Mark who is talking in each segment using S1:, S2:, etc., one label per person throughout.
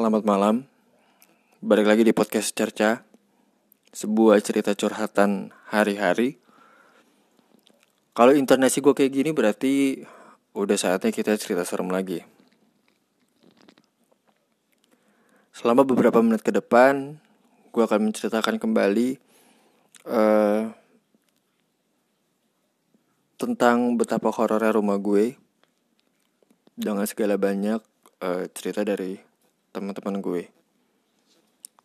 S1: Selamat malam. Balik lagi di podcast Cerca Sebuah cerita curhatan hari-hari. Kalau intonasi gue kayak gini berarti Udah saatnya kita cerita serem lagi. Selama beberapa menit ke depan Gue akan menceritakan kembali uh, Tentang betapa horornya rumah gue Dengan segala banyak uh, cerita dari teman-teman gue.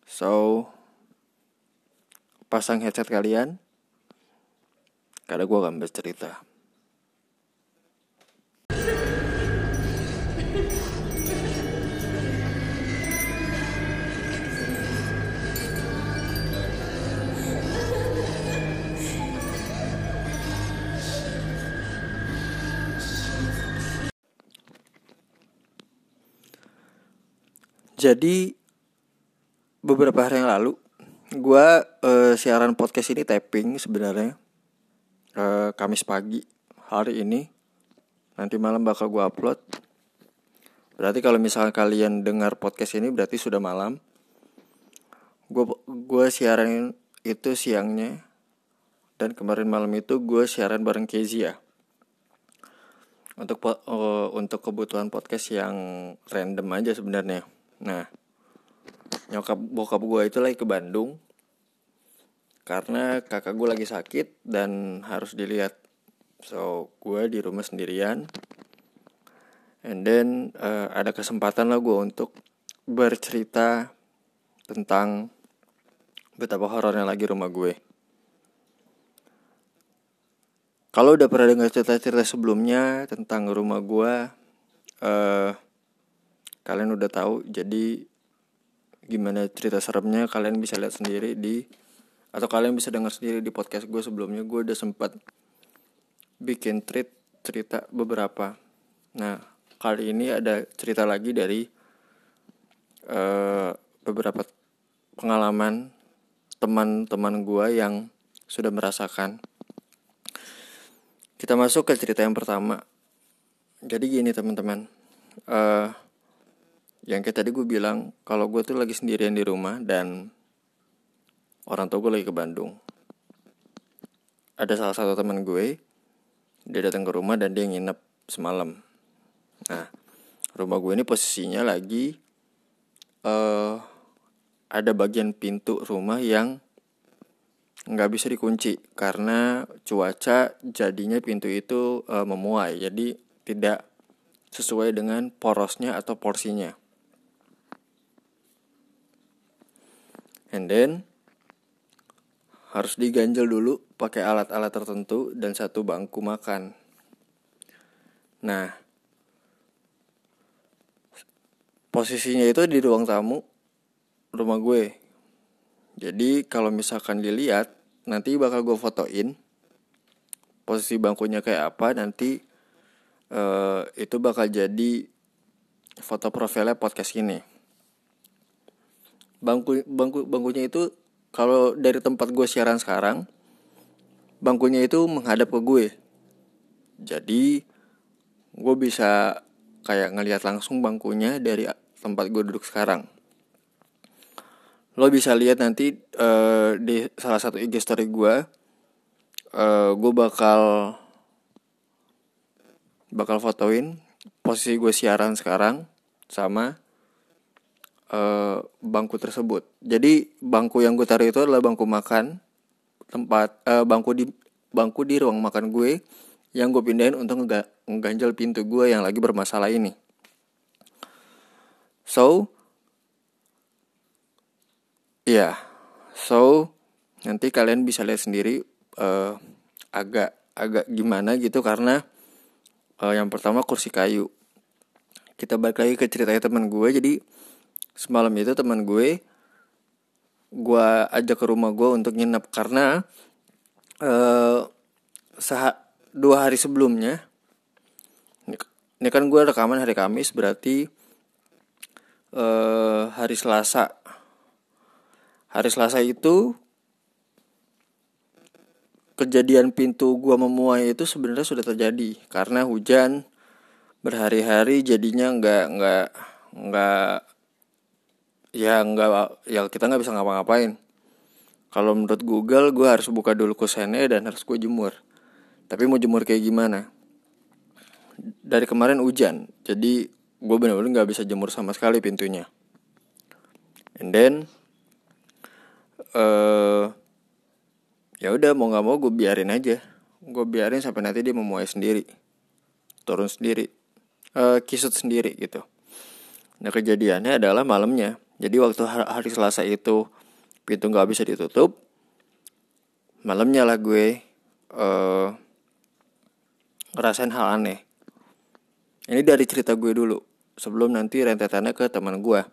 S1: So, pasang headset kalian, karena gue akan bercerita. Jadi beberapa hari yang lalu gue uh, siaran podcast ini tapping sebenarnya uh, Kamis pagi hari ini nanti malam bakal gue upload. Berarti kalau misalnya kalian dengar podcast ini berarti sudah malam. Gue gue siaran itu siangnya dan kemarin malam itu gue siaran bareng Kezia untuk uh, untuk kebutuhan podcast yang random aja sebenarnya. Nah, nyokap bokap gue itu lagi ke Bandung karena kakak gue lagi sakit dan harus dilihat. So, gue di rumah sendirian. And then uh, ada kesempatan lah gue untuk bercerita tentang betapa horornya lagi rumah gue. Kalau udah pernah dengar cerita-cerita sebelumnya tentang rumah gue, uh, kalian udah tahu jadi gimana cerita seremnya kalian bisa lihat sendiri di atau kalian bisa dengar sendiri di podcast gue sebelumnya. Gue udah sempat bikin treat cerita beberapa. Nah kali ini ada cerita lagi dari uh, beberapa pengalaman teman-teman gue yang sudah merasakan. Kita masuk ke cerita yang pertama. Jadi gini teman-teman uh, yang kayak tadi gue bilang kalau gue tuh lagi sendirian di rumah dan orang tua gue lagi ke Bandung. Ada salah satu teman gue dia datang ke rumah dan dia nginep semalam. Nah rumah gue ini posisinya lagi uh, ada bagian pintu rumah yang nggak bisa dikunci karena cuaca jadinya pintu itu uh, memuai. Jadi tidak sesuai dengan porosnya atau porsinya and then harus diganjel dulu pakai alat-alat tertentu dan satu bangku makan. Nah, posisinya itu di ruang tamu rumah gue. Jadi kalau misalkan dilihat nanti bakal gue fotoin posisi bangkunya kayak apa nanti uh, itu bakal jadi foto profilnya podcast ini bangku bangku bangkunya itu kalau dari tempat gue siaran sekarang bangkunya itu menghadap ke gue. Jadi gue bisa kayak ngelihat langsung bangkunya dari tempat gue duduk sekarang. Lo bisa lihat nanti uh, di salah satu IG story gue uh, gue bakal bakal fotoin posisi gue siaran sekarang sama uh, bangku tersebut. Jadi bangku yang gue taruh itu adalah bangku makan tempat uh, bangku di bangku di ruang makan gue yang gue pindahin untuk ngeganjel pintu gue yang lagi bermasalah ini. So, ya, yeah. so nanti kalian bisa lihat sendiri uh, agak agak gimana gitu karena uh, yang pertama kursi kayu. Kita balik lagi ke ceritanya teman gue jadi semalam itu teman gue gue ajak ke rumah gue untuk nginep karena uh, dua hari sebelumnya ini kan gue rekaman hari Kamis berarti uh, hari Selasa. Hari Selasa itu kejadian pintu gua memuai itu sebenarnya sudah terjadi karena hujan berhari-hari jadinya nggak nggak nggak ya nggak ya kita nggak bisa ngapa-ngapain. Kalau menurut Google gue harus buka dulu kusennya dan harus gue jemur. Tapi mau jemur kayak gimana? Dari kemarin hujan jadi gue bener-bener nggak bisa jemur sama sekali pintunya. And then uh, ya udah mau nggak mau gue biarin aja. Gue biarin sampai nanti dia memuai sendiri. Turun sendiri. Uh, kisut sendiri gitu. Nah kejadiannya adalah malamnya jadi waktu hari Selasa itu pintu nggak bisa ditutup, malamnya lah gue uh, ngerasain hal aneh. Ini dari cerita gue dulu, sebelum nanti rentetannya ke teman gue.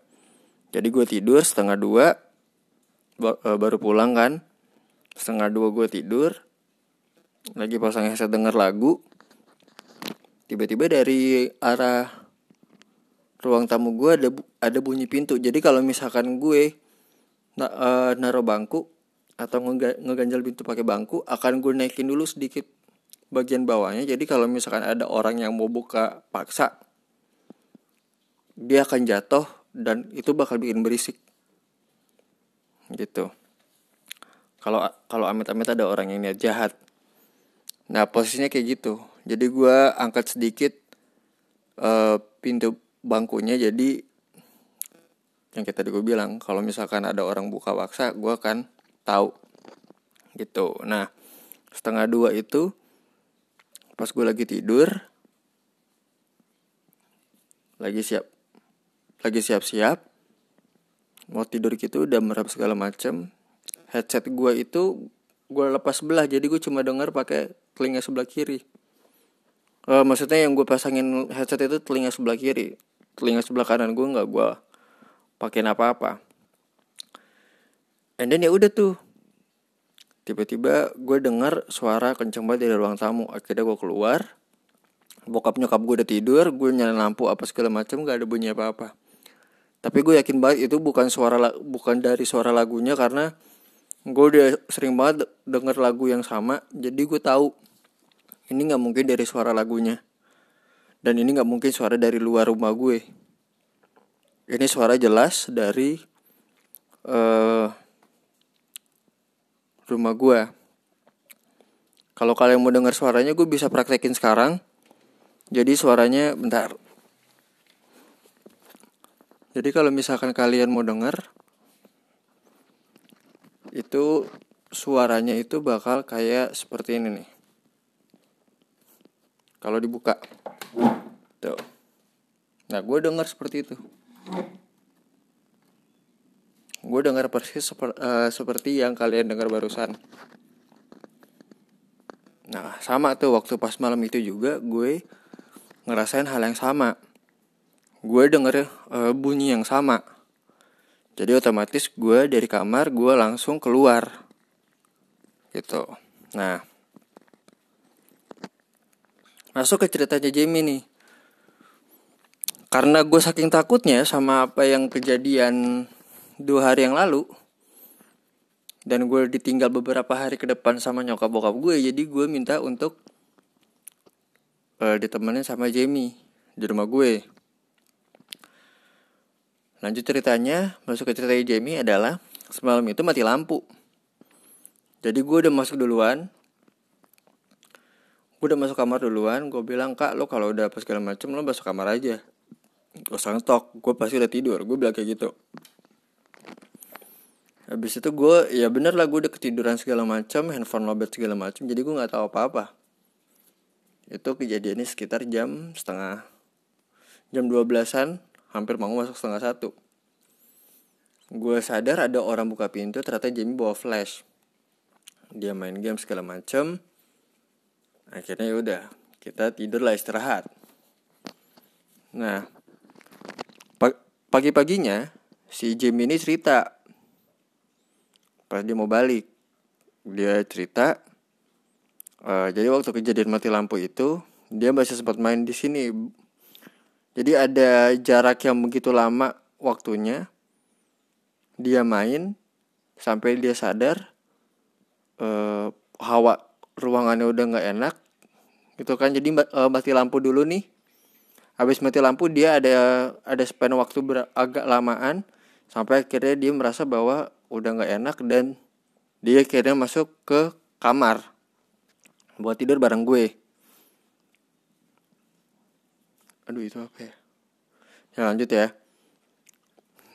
S1: Jadi gue tidur setengah dua, uh, baru pulang kan. Setengah dua gue tidur, lagi pasang headset denger lagu. Tiba-tiba dari arah ruang tamu gue ada ada bunyi pintu. Jadi kalau misalkan gue na uh, naruh bangku atau ngega ngeganjal pintu pakai bangku akan gue naikin dulu sedikit bagian bawahnya. Jadi kalau misalkan ada orang yang mau buka paksa dia akan jatuh dan itu bakal bikin berisik. Gitu. Kalau kalau amit-amit ada orang yang niat jahat. Nah posisinya kayak gitu. Jadi gue angkat sedikit uh, pintu bangkunya jadi yang kita gue bilang kalau misalkan ada orang buka waksa gue akan tahu gitu. Nah setengah dua itu pas gue lagi tidur lagi siap lagi siap-siap mau tidur gitu udah merap segala macem headset gue itu gue lepas sebelah jadi gue cuma denger pakai telinga sebelah kiri. Uh, maksudnya yang gue pasangin headset itu telinga sebelah kiri telinga sebelah kanan gue nggak gue pakein apa-apa. And then ya udah tuh. Tiba-tiba gue dengar suara kenceng banget dari ruang tamu. Akhirnya gue keluar. Bokap nyokap gue udah tidur gue nyalain lampu apa segala macam gak ada bunyi apa-apa. Tapi gue yakin banget itu bukan suara bukan dari suara lagunya karena gue udah sering banget denger lagu yang sama. Jadi gue tahu ini nggak mungkin dari suara lagunya dan ini nggak mungkin suara dari luar rumah gue. Ini suara jelas dari uh, rumah gue kalau kalian mau dengar suaranya gue bisa praktekin sekarang. Jadi suaranya bentar. Jadi kalau misalkan kalian mau dengar itu suaranya itu bakal kayak seperti ini nih. Kalau dibuka tuh. Nah gue dengar seperti itu. Gue dengar persis seper, uh, seperti yang kalian dengar barusan. Nah sama tuh waktu pas malam itu juga gue ngerasain hal yang sama. Gue denger uh, bunyi yang sama. Jadi otomatis gue dari kamar gue langsung keluar. Gitu. Nah Masuk ke ceritanya Jamie nih. Karena gue saking takutnya sama apa yang kejadian dua hari yang lalu. Dan gue ditinggal beberapa hari ke depan sama nyokap bokap gue. Jadi gue minta untuk uh, ditemenin sama Jamie di rumah gue. Lanjut ceritanya, masuk ke ceritanya Jamie adalah semalam itu mati lampu. Jadi gue udah masuk duluan, gue udah masuk kamar duluan gue bilang kak lo kalau udah apa segala macem lo masuk kamar aja. Gue stok gue pasti udah tidur gue bilang kayak gitu. Habis itu gue ya bener lah gue udah ketiduran segala macam handphone lobet segala macam jadi gue nggak tahu apa apa itu kejadiannya sekitar jam setengah jam 12an hampir mau masuk setengah satu. Gue sadar ada orang buka pintu ternyata Jamie bawa flash. Dia main game segala macam akhirnya ya udah kita tidur lah istirahat. Nah pagi paginya si Jim ini cerita. Pas dia mau balik dia cerita uh, jadi waktu kejadian mati lampu itu dia masih sempat main di sini. Jadi ada jarak yang begitu lama waktunya dia main sampai dia sadar uh, hawa ruangannya udah nggak enak gitu kan. Jadi uh, mati lampu dulu nih. Habis mati lampu dia ada ada span waktu agak lamaan. Sampai akhirnya dia merasa bahwa udah nggak enak dan dia akhirnya masuk ke kamar buat tidur bareng gue. Aduh itu apa ya? Ya lanjut ya.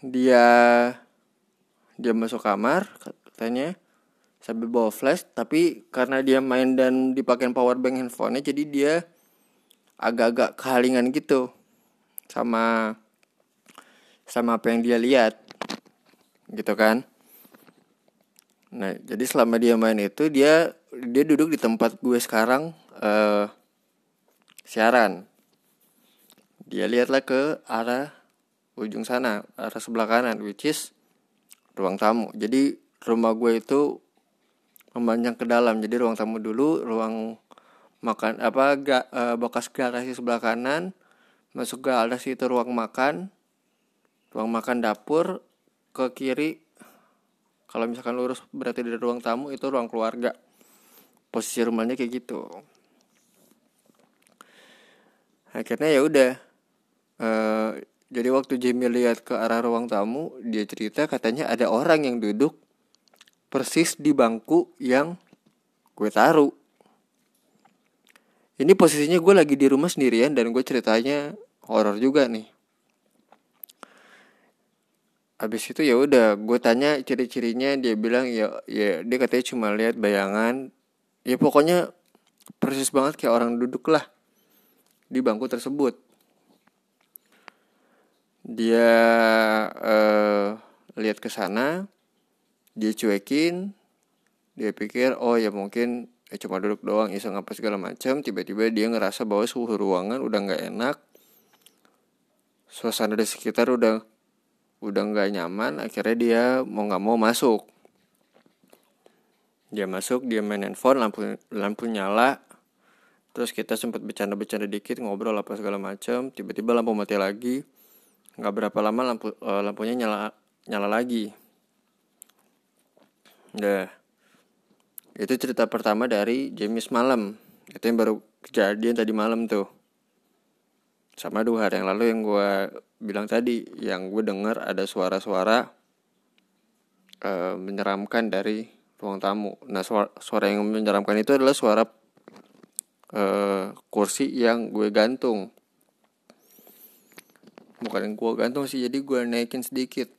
S1: Dia dia masuk kamar katanya sambil bawa flash tapi karena dia main dan dipakai power bank handphonenya jadi dia agak-agak kehalingan gitu sama sama apa yang dia lihat gitu kan? Nah jadi selama dia main itu dia dia duduk di tempat gue sekarang uh, siaran. Dia lihatlah ke arah ujung sana arah sebelah kanan which is ruang tamu. Jadi rumah gue itu memanjang ke dalam. Jadi ruang tamu dulu ruang makan apa ga, uh, bekas garasi sebelah kanan masuk ke arah situ ruang makan ruang makan dapur ke kiri kalau misalkan lurus berarti di ruang tamu itu ruang keluarga. Posisi rumahnya kayak gitu. Akhirnya ya udah uh, jadi waktu Jamie lihat ke arah ruang tamu dia cerita katanya ada orang yang duduk persis di bangku yang gue taruh. Ini posisinya gue lagi di rumah sendirian dan gue ceritanya horor juga nih. Abis itu ya udah gue tanya ciri-cirinya dia bilang ya ya dia katanya cuma lihat bayangan. Ya pokoknya persis banget kayak orang duduk lah di bangku tersebut. Dia uh, lihat ke sana dia cuekin dia pikir oh ya mungkin ya cuma duduk doang iseng apa segala macam tiba-tiba dia ngerasa bahwa suhu ruangan udah nggak enak. Suasana di sekitar udah udah nggak nyaman. Akhirnya dia mau nggak mau masuk. Dia masuk dia main handphone lampu lampu nyala. Terus kita sempat bercanda-bercanda dikit ngobrol apa segala macam tiba-tiba lampu mati lagi. Nggak berapa lama lampu uh, lampunya nyala nyala lagi Nah, itu cerita pertama dari James malam. Itu yang baru kejadian tadi malam tuh. Sama dua hari yang lalu yang gue bilang tadi, yang gue dengar ada suara-suara uh, menyeramkan dari ruang tamu. Nah, suara, suara yang menyeramkan itu adalah suara uh, kursi yang gue gantung bukan yang gue gantung sih jadi gue naikin sedikit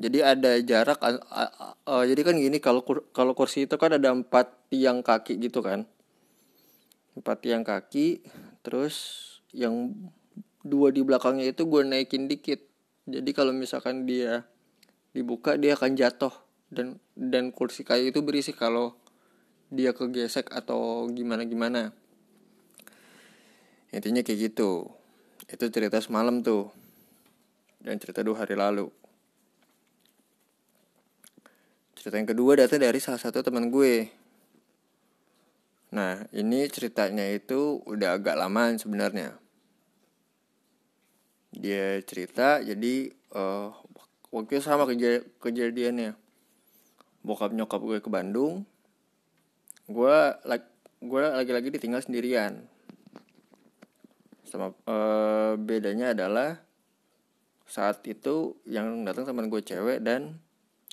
S1: jadi ada jarak uh, uh, uh, jadi kan gini kalau kalau kursi itu kan ada empat tiang kaki gitu kan. Empat tiang kaki terus yang dua di belakangnya itu gue naikin dikit. Jadi kalau misalkan dia dibuka dia akan jatuh. Dan dan kursi kayu itu berisi kalau dia kegesek atau gimana gimana intinya kayak gitu. Itu cerita semalam tuh. Dan cerita dua hari lalu. Cerita yang kedua datang dari salah satu teman gue. Nah, ini ceritanya itu udah agak lama sebenarnya. Dia cerita, jadi uh, waktu sama kej kejadiannya. Bokap nyokap gue ke Bandung. Gue lagi gue lagi-lagi ditinggal sendirian. Sama uh, bedanya adalah saat itu yang datang teman gue cewek dan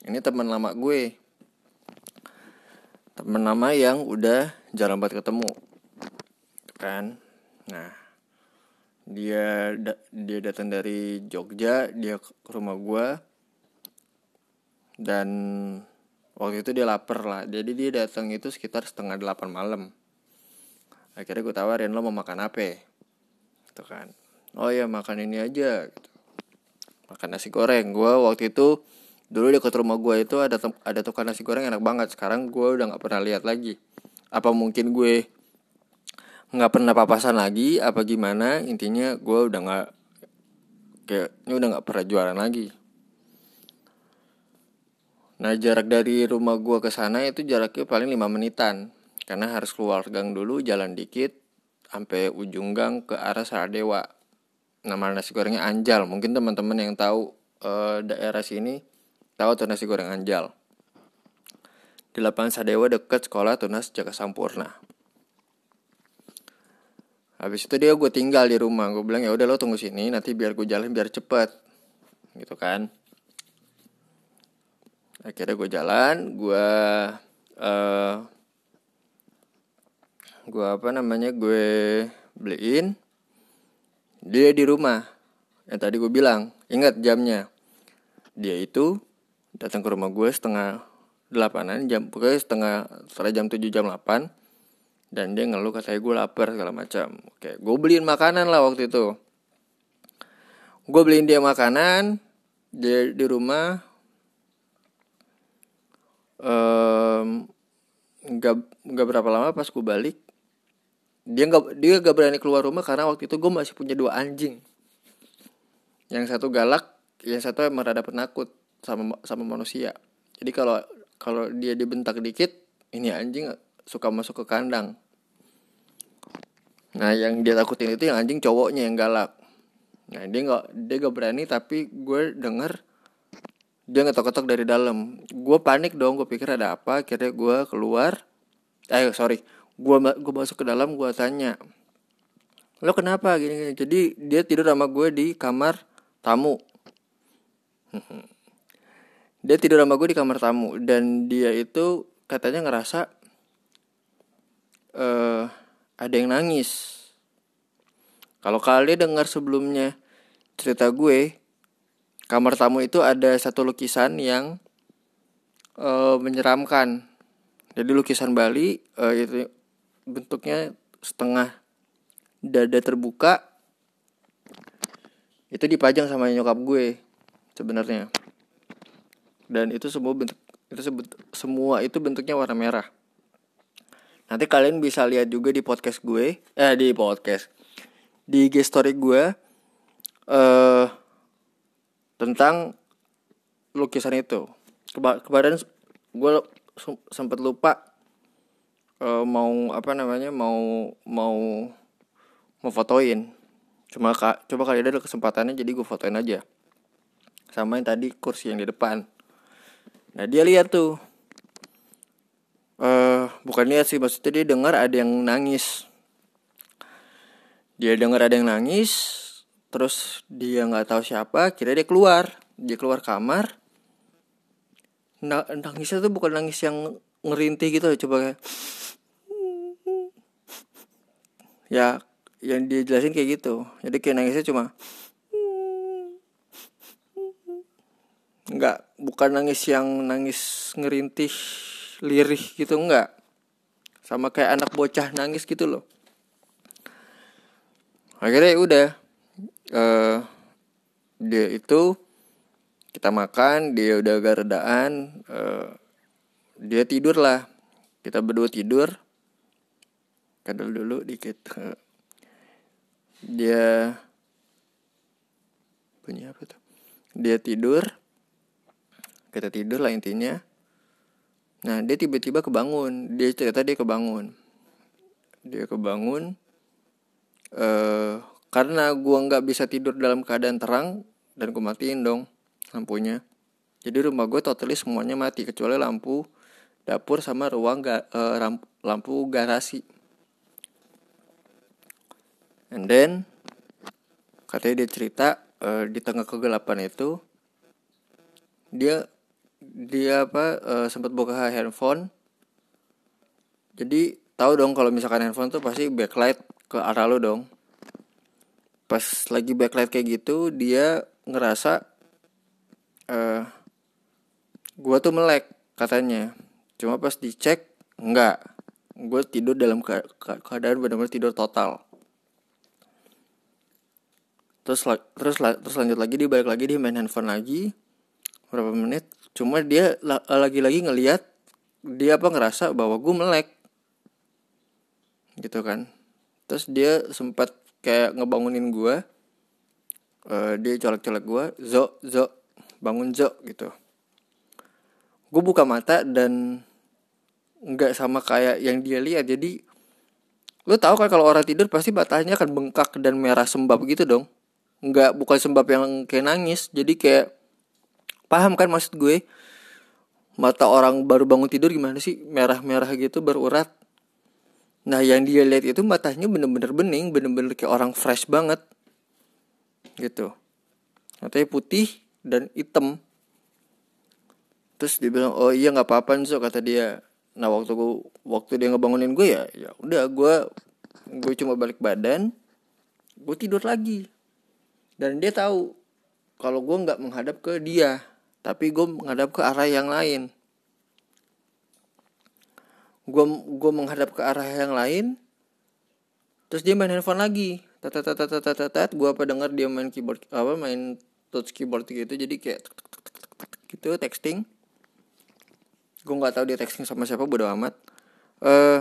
S1: ini teman lama gue. Teman lama yang udah jarang banget ketemu kan? Nah dia da dia datang dari Jogja dia ke rumah gue dan waktu itu dia lapar lah. Jadi dia datang itu sekitar setengah delapan malam. Akhirnya gue tawarin lo mau makan apa? Gitu kan. Oh ya makan ini aja gitu. Makan nasi goreng. Gue waktu itu dulu dekat rumah gue itu ada ada tukang nasi goreng enak banget. Sekarang gue udah nggak pernah lihat lagi. Apa mungkin gue nggak pernah papasan lagi? Apa gimana? Intinya gue udah nggak kayak ini udah nggak pernah jualan lagi. Nah jarak dari rumah gue ke sana itu jaraknya paling lima menitan. Karena harus keluar gang dulu jalan dikit sampai ujung gang ke arah Saradewa. Nama nasi gorengnya Anjal. Mungkin teman-teman yang tahu uh, daerah sini tahu tuh nasi goreng Anjal? Di lapangan Sadewa deket sekolah Tunas Jaka Sampurna habis itu dia gue tinggal di rumah. Gue bilang ya udah lo tunggu sini nanti biar gue jalan biar cepet. Gitu kan. Akhirnya gue jalan gue uh, gue apa namanya gue beliin dia di rumah. Yang tadi gue bilang ingat jamnya. Dia itu datang ke rumah gue setengah delapanan jam pokoknya setengah setengah jam tujuh jam delapan. Dan dia ngeluh katanya gue lapar segala macam. Oke gue beliin makanan lah waktu itu. Gue beliin dia makanan dia di rumah. Um, nggak nggak berapa lama pas gue balik dia nggak dia gak berani keluar rumah karena waktu itu gue masih punya dua anjing. Yang satu galak yang satu emang rada penakut sama sama manusia. Jadi kalau kalau dia dibentak dikit ini anjing suka masuk ke kandang. Nah yang dia takutin itu yang anjing cowoknya yang galak. Nah dia nggak dia gak berani tapi gue denger dia ngetok-ketok dari dalam. Gue panik dong gue pikir ada apa akhirnya gue keluar. Eh sorry gue gue masuk ke dalam gue tanya lo kenapa? Gini, gini. Jadi dia tidur sama gue di kamar tamu dia tidur sama gue di kamar tamu dan dia itu katanya ngerasa uh, ada yang nangis. Kalau kalian dengar sebelumnya cerita gue kamar tamu itu ada satu lukisan yang uh, menyeramkan. Jadi lukisan Bali uh, itu bentuknya setengah dada terbuka itu dipajang sama nyokap gue sebenarnya dan itu semua bentuk itu sebut, semua itu bentuknya warna merah. Nanti kalian bisa lihat juga di podcast gue eh di podcast di IG story gue eh tentang lukisan itu. Kemarin gue sempat lupa uh, mau apa namanya mau mau mau fotoin. Cuma kak coba kali ada kesempatannya jadi gue fotoin aja. Sama yang tadi kursi yang di depan Nah dia lihat tuh. Uh, Bukan lihat sih maksudnya dia dengar ada yang nangis. Dia dengar ada yang nangis Terus dia nggak tahu siapa Kira dia keluar. Dia keluar kamar. Nah, Nangisnya tuh bukan nangis yang ngerintih gitu Coba kayak Ya yang dia jelasin kayak gitu. Jadi kayak nangisnya cuma nggak bukan nangis yang nangis ngerintih lirih gitu nggak. Sama kayak anak bocah nangis gitu loh. Akhirnya ya udah uh, dia itu kita makan dia udah agak redaan uh, dia tidur lah kita berdua tidur kadal dulu dikit. Dia punya apa tuh? Dia tidur kita tidur lah intinya. Nah dia tiba-tiba kebangun. Dia cerita dia kebangun. Dia kebangun uh, karena gua nggak bisa tidur dalam keadaan terang dan gue matiin dong lampunya. Jadi rumah gue totally semuanya mati kecuali lampu dapur sama ruang ga, uh, lampu garasi. And then katanya dia cerita uh, di tengah kegelapan itu dia dia apa uh, sempat buka handphone. Jadi tahu dong kalau misalkan handphone tuh pasti backlight ke arah lo dong. Pas lagi backlight kayak gitu dia ngerasa uh, gua tuh melek katanya. Cuma pas dicek enggak. Gue tidur dalam ke keadaan benar-benar tidur total. Terus terus terus lanjut lagi dia balik lagi dia main handphone lagi berapa menit cuma dia lagi-lagi ngeliat dia apa ngerasa bahwa gue melek. Gitu kan. Terus dia sempat kayak ngebangunin gue uh, dia colek-colek gue zo zo bangun zo gitu. Gue buka mata dan nggak sama kayak yang dia lihat. Jadi lo tau kan kalau orang tidur pasti matanya akan bengkak dan merah sembab gitu dong. Nggak bukan sembab yang kayak nangis. Jadi kayak paham kan maksud gue? Mata orang baru bangun tidur gimana sih? Merah-merah gitu berurat. Nah yang dia lihat itu matanya bener-bener bening bener-bener kayak orang fresh banget. Gitu. Matanya putih dan hitam. Terus dia bilang oh iya nggak apa-apa so kata dia. Nah waktu gua waktu dia ngebangunin gue ya ya udah gue gue cuma balik badan gue tidur lagi. Dan dia tahu kalau gue nggak menghadap ke dia tapi gue menghadap ke arah yang lain. Gue gue menghadap ke arah yang lain terus dia main handphone lagi. Tat tat tat tat gue apa dengar dia main keyboard apa main touch keyboard gitu. Jadi kayak gitu texting. Gue nggak tahu dia texting sama siapa bodo amat. Eh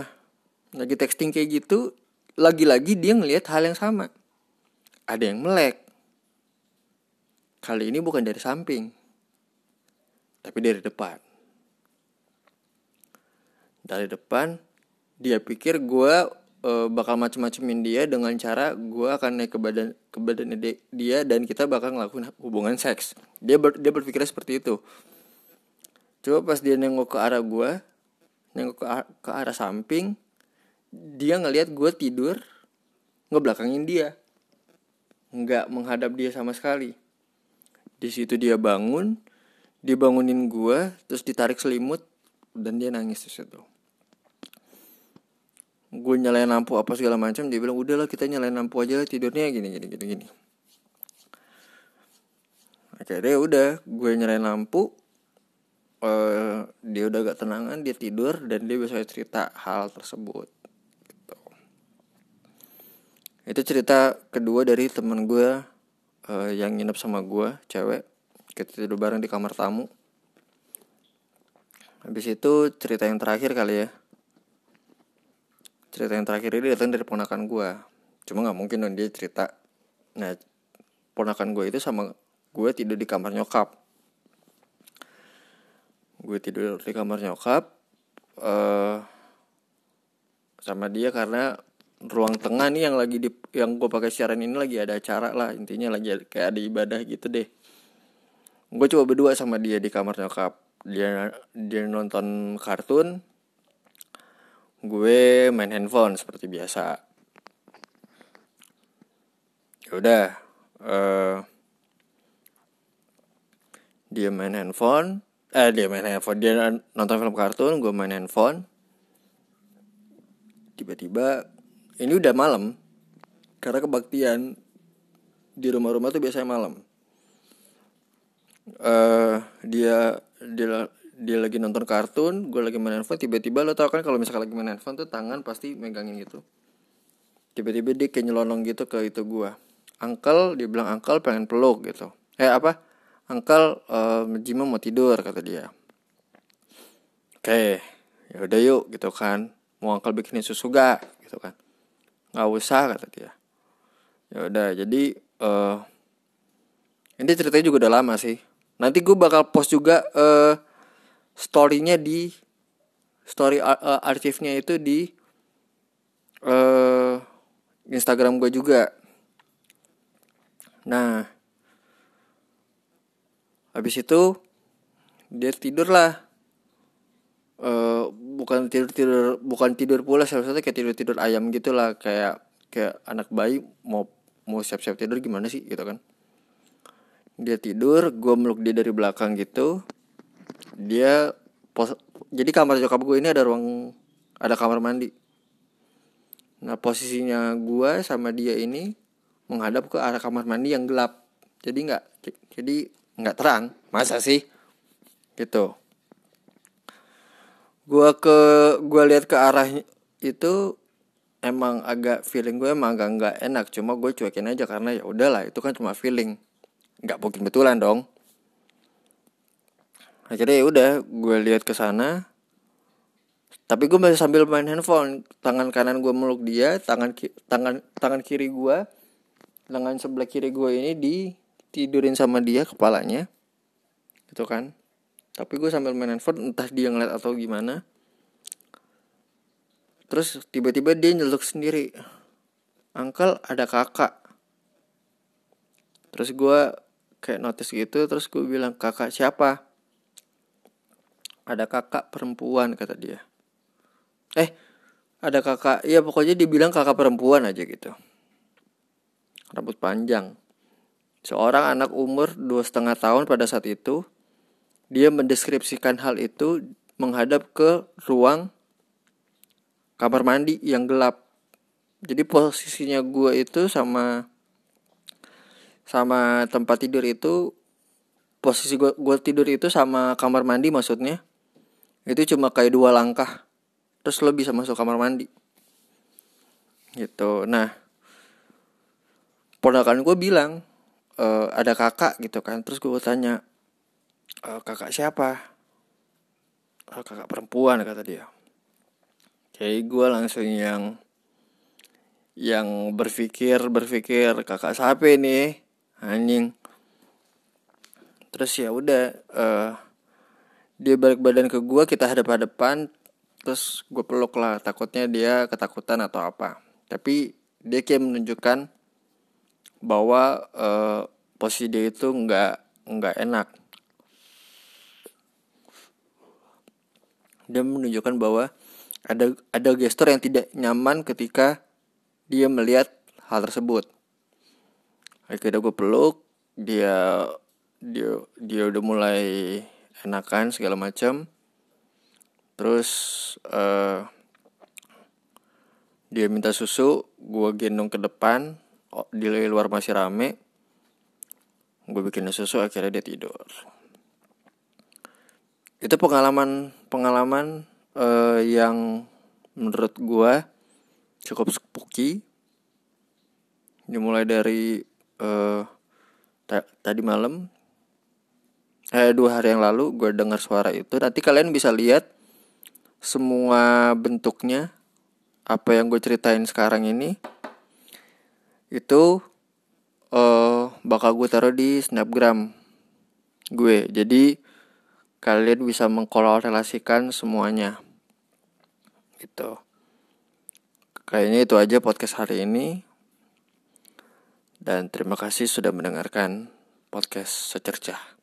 S1: lagi texting kayak gitu lagi-lagi dia ngelihat hal yang sama. Ada yang melek. Kali ini bukan dari samping tapi dari depan. Dari depan dia pikir gue uh, bakal macem-macemin dia dengan cara gue akan naik ke badan ke badan dia dan kita bakal ngelakuin hubungan seks. Dia ber, dia berpikir seperti itu. Coba pas dia nengok ke arah gue nengok ke, ke arah samping dia ngelihat gue tidur ngebelakangin dia. Nggak menghadap dia sama sekali. Di situ dia bangun dibangunin gue terus ditarik selimut dan dia nangis di situ. Gue nyalain lampu apa segala macam dia bilang udahlah kita nyalain lampu aja tidurnya gini gini gini gini. Akhirnya udah gue nyalain lampu uh, dia udah gak tenangan dia tidur dan dia bisa cerita hal tersebut gitu. itu cerita kedua dari temen gue uh, yang nginep sama gue cewek kita tidur bareng di kamar tamu. Habis itu cerita yang terakhir kali ya. Cerita yang terakhir ini datang dari ponakan gue cuma nggak mungkin dong dia cerita. Nah ponakan gue itu sama gue tidur di kamar nyokap. Gue tidur di kamar nyokap uh, sama dia karena ruang tengah nih yang lagi di yang gue pakai siaran ini lagi ada acara lah. Intinya lagi kayak ada ibadah gitu deh gue coba berdua sama dia di kamar nyokap. Dia dia nonton kartun. Gue main handphone seperti biasa. Ya udah uh, dia main handphone. Eh dia main handphone. Dia nonton film kartun gue main handphone. Tiba-tiba ini udah malam. Karena kebaktian di rumah-rumah tuh biasanya malam uh, dia dia dia lagi nonton kartun gue lagi main handphone tiba-tiba lo tau kan kalau misalkan lagi main handphone tuh tangan pasti megangin gitu. Tiba-tiba dia kayak nyelonong gitu ke itu gue angkel dia bilang angkel pengen peluk gitu. Eh apa? Angkel uh, Jima mau tidur kata dia. Oke ya udah yuk gitu kan. Mau angkel bikinin susu gak gitu kan. Nggak usah kata dia. Ya udah jadi uh, ini ceritanya juga udah lama sih nanti gue bakal post juga uh, storynya di story uh, arsipnya itu di uh, Instagram gue juga. Nah, habis itu dia tidur lah. Uh, bukan tidur tidur bukan tidur pula satu kayak tidur tidur ayam gitulah kayak kayak anak bayi mau mau siap siap tidur gimana sih gitu kan dia tidur gue meluk dia dari belakang gitu. Dia pos jadi kamar nyokap gue ini ada ruang ada kamar mandi. Nah posisinya gue sama dia ini menghadap ke arah kamar mandi yang gelap. Jadi nggak jadi nggak terang. Masa sih? Gitu. Gue ke gue lihat ke arah itu emang agak feeling gue emang agak nggak enak. Cuma gue cuekin aja karena ya udahlah itu kan cuma feeling nggak mungkin betulan dong. Akhirnya ya udah gue lihat ke sana. Tapi gue masih sambil main handphone. Tangan kanan gue meluk dia tangan tangan tangan kiri gue lengan sebelah kiri gue ini di tidurin sama dia kepalanya. Gitu kan. Tapi gue sambil main handphone entah dia ngeliat atau gimana. Terus tiba-tiba dia nyeluk sendiri. Angkel ada kakak. Terus gue kayak notice gitu terus gue bilang kakak siapa? Ada kakak perempuan kata dia. Eh ada kakak ya pokoknya dibilang kakak perempuan aja gitu. Rambut panjang. Seorang anak umur dua setengah tahun pada saat itu dia mendeskripsikan hal itu menghadap ke ruang kamar mandi yang gelap. Jadi posisinya gue itu sama sama tempat tidur itu posisi gue gue tidur itu sama kamar mandi maksudnya. Itu cuma kayak dua langkah terus lo bisa masuk kamar mandi. Gitu. Nah ponakan gue bilang e, ada kakak gitu kan terus gue tanya e, kakak siapa? E, kakak perempuan kata dia. Jadi gue langsung yang yang berpikir berpikir kakak siapa nih anjing. Terus ya udah uh, dia balik badan ke gue kita hadap hadapan terus gue peluk lah takutnya dia ketakutan atau apa. Tapi dia kayak menunjukkan bahwa uh, posisi dia itu nggak nggak enak. Dia menunjukkan bahwa ada ada gestur yang tidak nyaman ketika dia melihat hal tersebut akhirnya gue peluk dia dia dia udah mulai enakan segala macam terus uh, dia minta susu gue gendong ke depan. Oh, di luar masih rame. Gue bikin susu akhirnya dia tidur. Itu pengalaman pengalaman uh, yang menurut gue cukup spooky. Dimulai dari uh, tadi malam eh dua hari yang lalu gue dengar suara itu. Nanti kalian bisa lihat semua bentuknya. Apa yang gue ceritain sekarang ini itu uh, bakal gue taruh di snapgram gue. Jadi kalian bisa mengkorelasikan semuanya. Gitu. Kayaknya itu aja podcast hari ini dan terima kasih sudah mendengarkan podcast secercah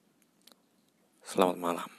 S1: Selamat malam.